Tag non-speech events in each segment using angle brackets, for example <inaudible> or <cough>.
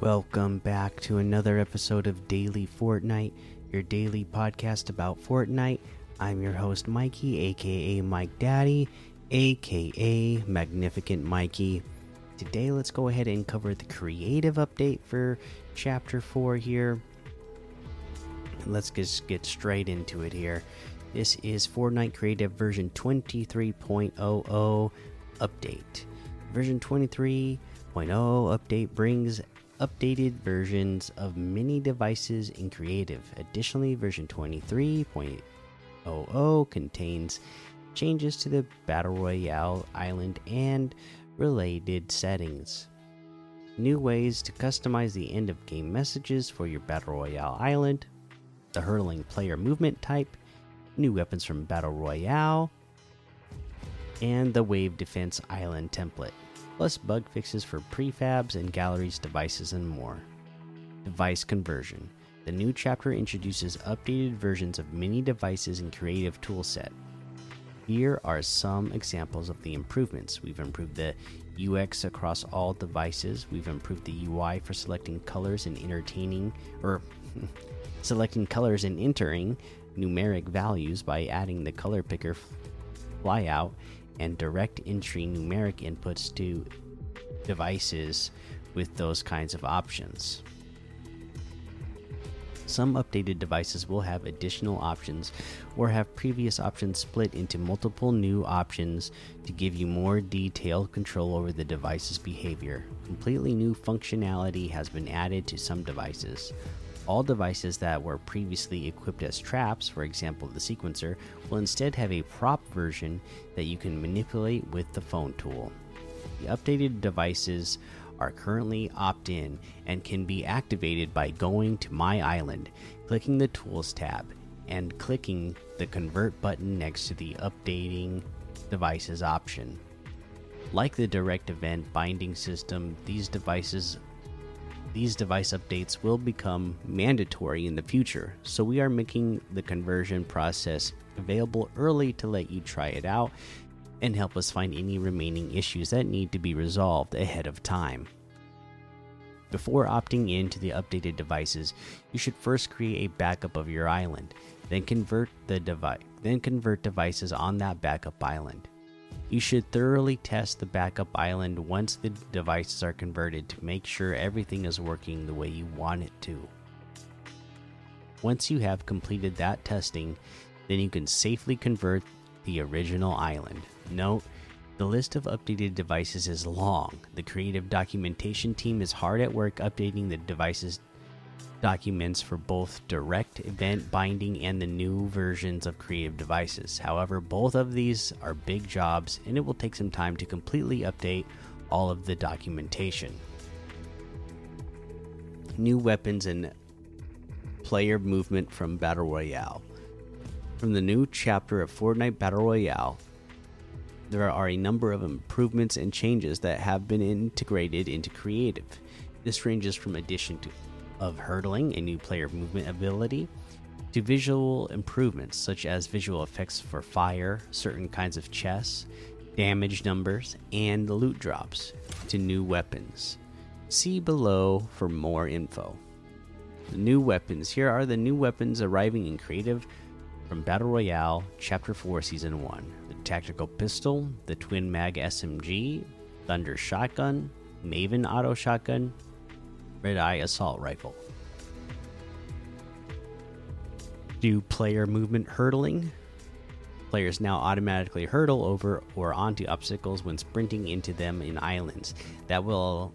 Welcome back to another episode of Daily Fortnite, your daily podcast about Fortnite. I'm your host, Mikey, aka Mike Daddy, aka Magnificent Mikey. Today, let's go ahead and cover the creative update for Chapter 4 here. Let's just get straight into it here. This is Fortnite Creative version 23.00 update. Version 23.0 update brings updated versions of many devices in Creative. Additionally, version 23.00 contains changes to the Battle Royale island and related settings. New ways to customize the end of game messages for your Battle Royale island, the hurdling player movement type, new weapons from Battle Royale, and the Wave Defense Island template, plus bug fixes for prefabs and galleries, devices, and more. Device conversion. The new chapter introduces updated versions of many devices and Creative Toolset. Here are some examples of the improvements. We've improved the UX across all devices. We've improved the UI for selecting colors and entertaining or <laughs> selecting colors and entering numeric values by adding the color picker flyout and direct entry numeric inputs to devices with those kinds of options. Some updated devices will have additional options or have previous options split into multiple new options to give you more detailed control over the device's behavior. Completely new functionality has been added to some devices. All devices that were previously equipped as traps, for example the sequencer, will instead have a prop version that you can manipulate with the phone tool. The updated devices are currently opt in and can be activated by going to My Island, clicking the Tools tab, and clicking the Convert button next to the Updating Devices option. Like the direct event binding system, these devices these device updates will become mandatory in the future, so we are making the conversion process available early to let you try it out and help us find any remaining issues that need to be resolved ahead of time. Before opting in to the updated devices, you should first create a backup of your island, then convert the device, then convert devices on that backup island. You should thoroughly test the backup island once the devices are converted to make sure everything is working the way you want it to. Once you have completed that testing, then you can safely convert the original island. Note, the list of updated devices is long. The creative documentation team is hard at work updating the devices documents for both direct event binding and the new versions of creative devices. However, both of these are big jobs and it will take some time to completely update all of the documentation. New weapons and player movement from Battle Royale. From the new chapter of Fortnite Battle Royale, there are a number of improvements and changes that have been integrated into Creative. This ranges from addition to of hurdling, a new player movement ability, to visual improvements such as visual effects for fire, certain kinds of chests, damage numbers, and loot drops, to new weapons. See below for more info. The new weapons. Here are the new weapons arriving in creative from Battle Royale Chapter 4 Season 1 the Tactical Pistol, the Twin Mag SMG, Thunder Shotgun, Maven Auto Shotgun, Red Eye Assault Rifle. Do player movement hurdling. Players now automatically hurdle over or onto obstacles when sprinting into them in islands. That will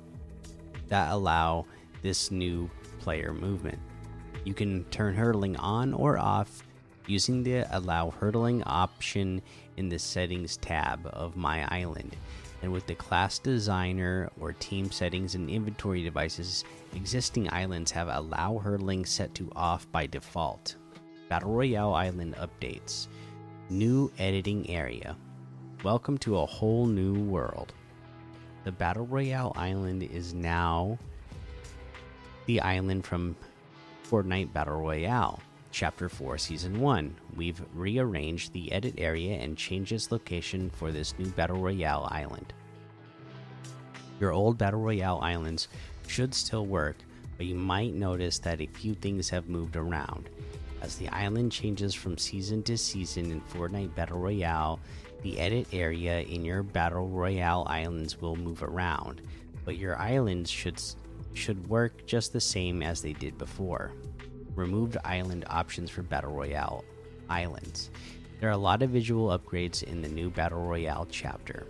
that allow this new player movement. You can turn hurdling on or off using the allow hurdling option in the settings tab of my island and with the class designer or team settings and inventory devices, existing islands have allow hurdling set to off by default. Battle Royale Island updates. New editing area. Welcome to a whole new world. The Battle Royale Island is now the island from Fortnite Battle Royale. Chapter 4, Season 1. We've rearranged the edit area and changed its location for this new Battle Royale island. Your old Battle Royale islands should still work, but you might notice that a few things have moved around. As the island changes from season to season in Fortnite Battle Royale, the edit area in your Battle Royale islands will move around, but your islands should should work just the same as they did before. Removed island options for Battle Royale islands. There are a lot of visual upgrades in the new Battle Royale chapter,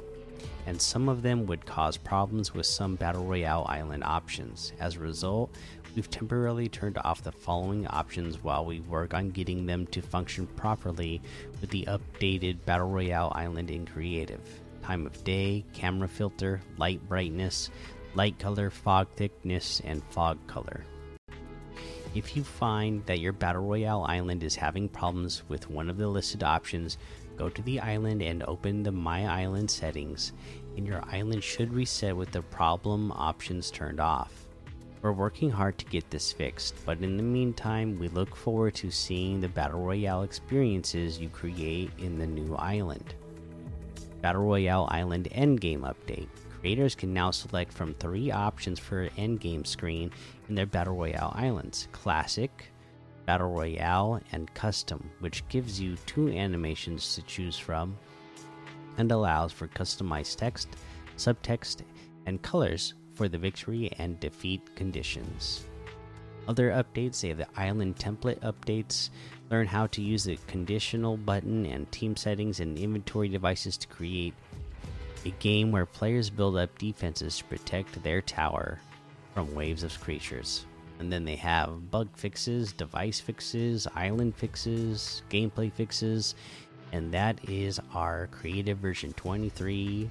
and some of them would cause problems with some Battle Royale island options. As a result, we've temporarily turned off the following options while we work on getting them to function properly with the updated Battle Royale island in Creative. Time of day, camera filter, light brightness, light color, fog thickness, and fog color. If you find that your Battle Royale island is having problems with one of the listed options, go to the island and open the My Island settings, and your island should reset with the problem options turned off. We're working hard to get this fixed, but in the meantime, we look forward to seeing the Battle Royale experiences you create in the new island. Battle Royale Island Endgame Update creators can now select from three options for endgame screen in their Battle Royale islands Classic, Battle Royale, and Custom, which gives you two animations to choose from and allows for customized text, subtext, and colors for the victory and defeat conditions. Other updates they have the island template updates. Learn how to use the conditional button and team settings and inventory devices to create a game where players build up defenses to protect their tower from waves of creatures. And then they have bug fixes, device fixes, island fixes, gameplay fixes, and that is our creative version 23.00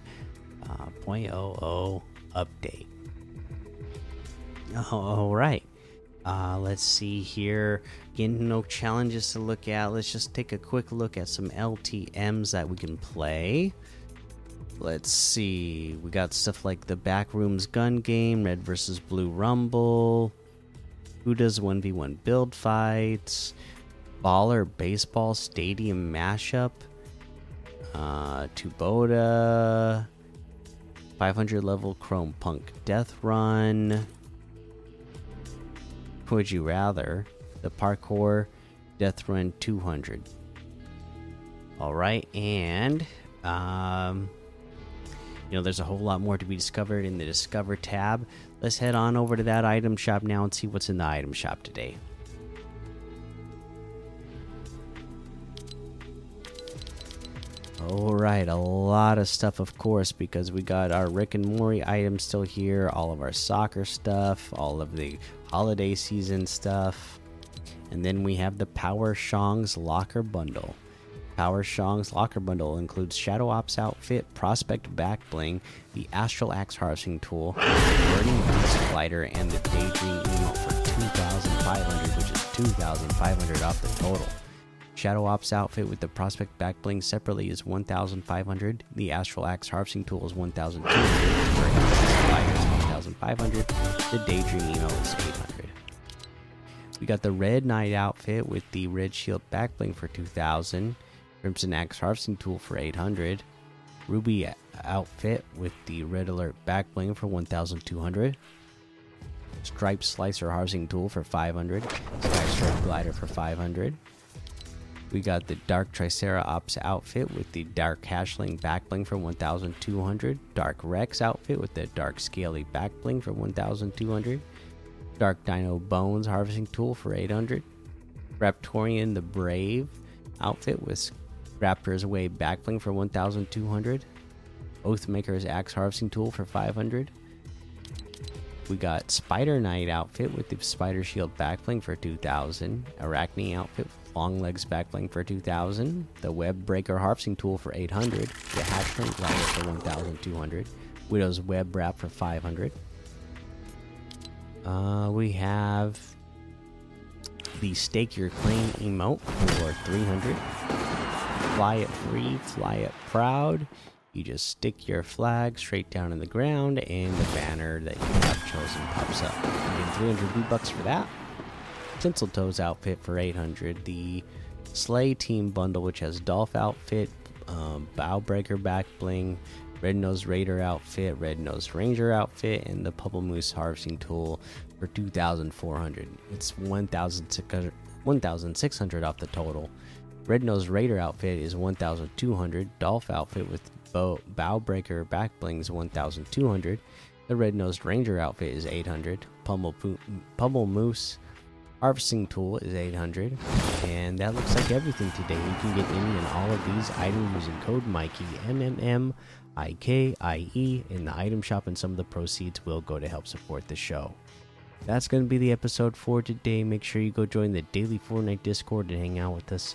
uh, update. All right. Uh, let's see here. Again, no challenges to look at. Let's just take a quick look at some LTMs that we can play. Let's see. We got stuff like the Backrooms gun game, Red versus Blue Rumble, Who does 1v1 build fights, Baller Baseball Stadium mashup, uh, Tuboda, 500 level Chrome Punk Death Run. Would you rather? The Parkour Death Run 200. Alright, and um, you know, there's a whole lot more to be discovered in the Discover tab. Let's head on over to that item shop now and see what's in the item shop today. Alright, a lot of stuff, of course, because we got our Rick and Morty items still here, all of our soccer stuff, all of the holiday season stuff, and then we have the Power Shong's Locker Bundle. Power Shong's locker bundle includes Shadow Ops outfit, Prospect back bling, the Astral Axe harvesting tool, Burning Beast glider, and the Daydream emote for 2,500, which is 2,500 off the total. Shadow Ops outfit with the Prospect back bling separately is 1,500. The Astral Axe harvesting tool is 1,200. Burning Beast glider is 1,500. The Daydream emote is 800. We got the Red Knight outfit with the Red Shield back bling for 2,000. Crimson Axe Harvesting Tool for 800. Ruby outfit with the Red Alert back bling for 1200. Stripe Slicer Harvesting Tool for 500. Sky Stripe Glider for 500. We got the Dark Triceratops outfit with the Dark Hashling back bling for 1200. Dark Rex outfit with the Dark Scaly back bling for 1200. Dark Dino Bones Harvesting Tool for 800. Raptorian the Brave outfit with Raptor's Wave Backbling for 1200. Oathmaker's Axe Harvesting Tool for 500. We got Spider Knight outfit with the Spider Shield backbling for 2000. Arachne outfit Long Legs backbling for 2000. The Web Breaker Harvesting Tool for 800. The Hatchling Glider for 1200. Widow's Web Wrap for 500. Uh, we have the Stake Your Claim emote for 300 fly it free, fly it proud. You just stick your flag straight down in the ground, and the banner that you have chosen pops up. You get 300 V bucks for that. Toes outfit for 800. The Slay Team bundle, which has Dolph outfit, um, Bow Breaker back bling, Red Nose Raider outfit, Red Nose Ranger outfit, and the Pummel Moose harvesting tool for 2,400. It's 1,600 off the total. Red Nose Raider outfit is 1,200. Dolph outfit with bow, bow breaker back blings 1,200. The Red Nosed Ranger outfit is 800. Pummel, Pummel Moose harvesting tool is 800. And that looks like everything today. You can get any and all of these items using code Mikey M M M I K I E in the item shop, and some of the proceeds will go to help support the show. That's going to be the episode for today. Make sure you go join the daily Fortnite Discord and hang out with us.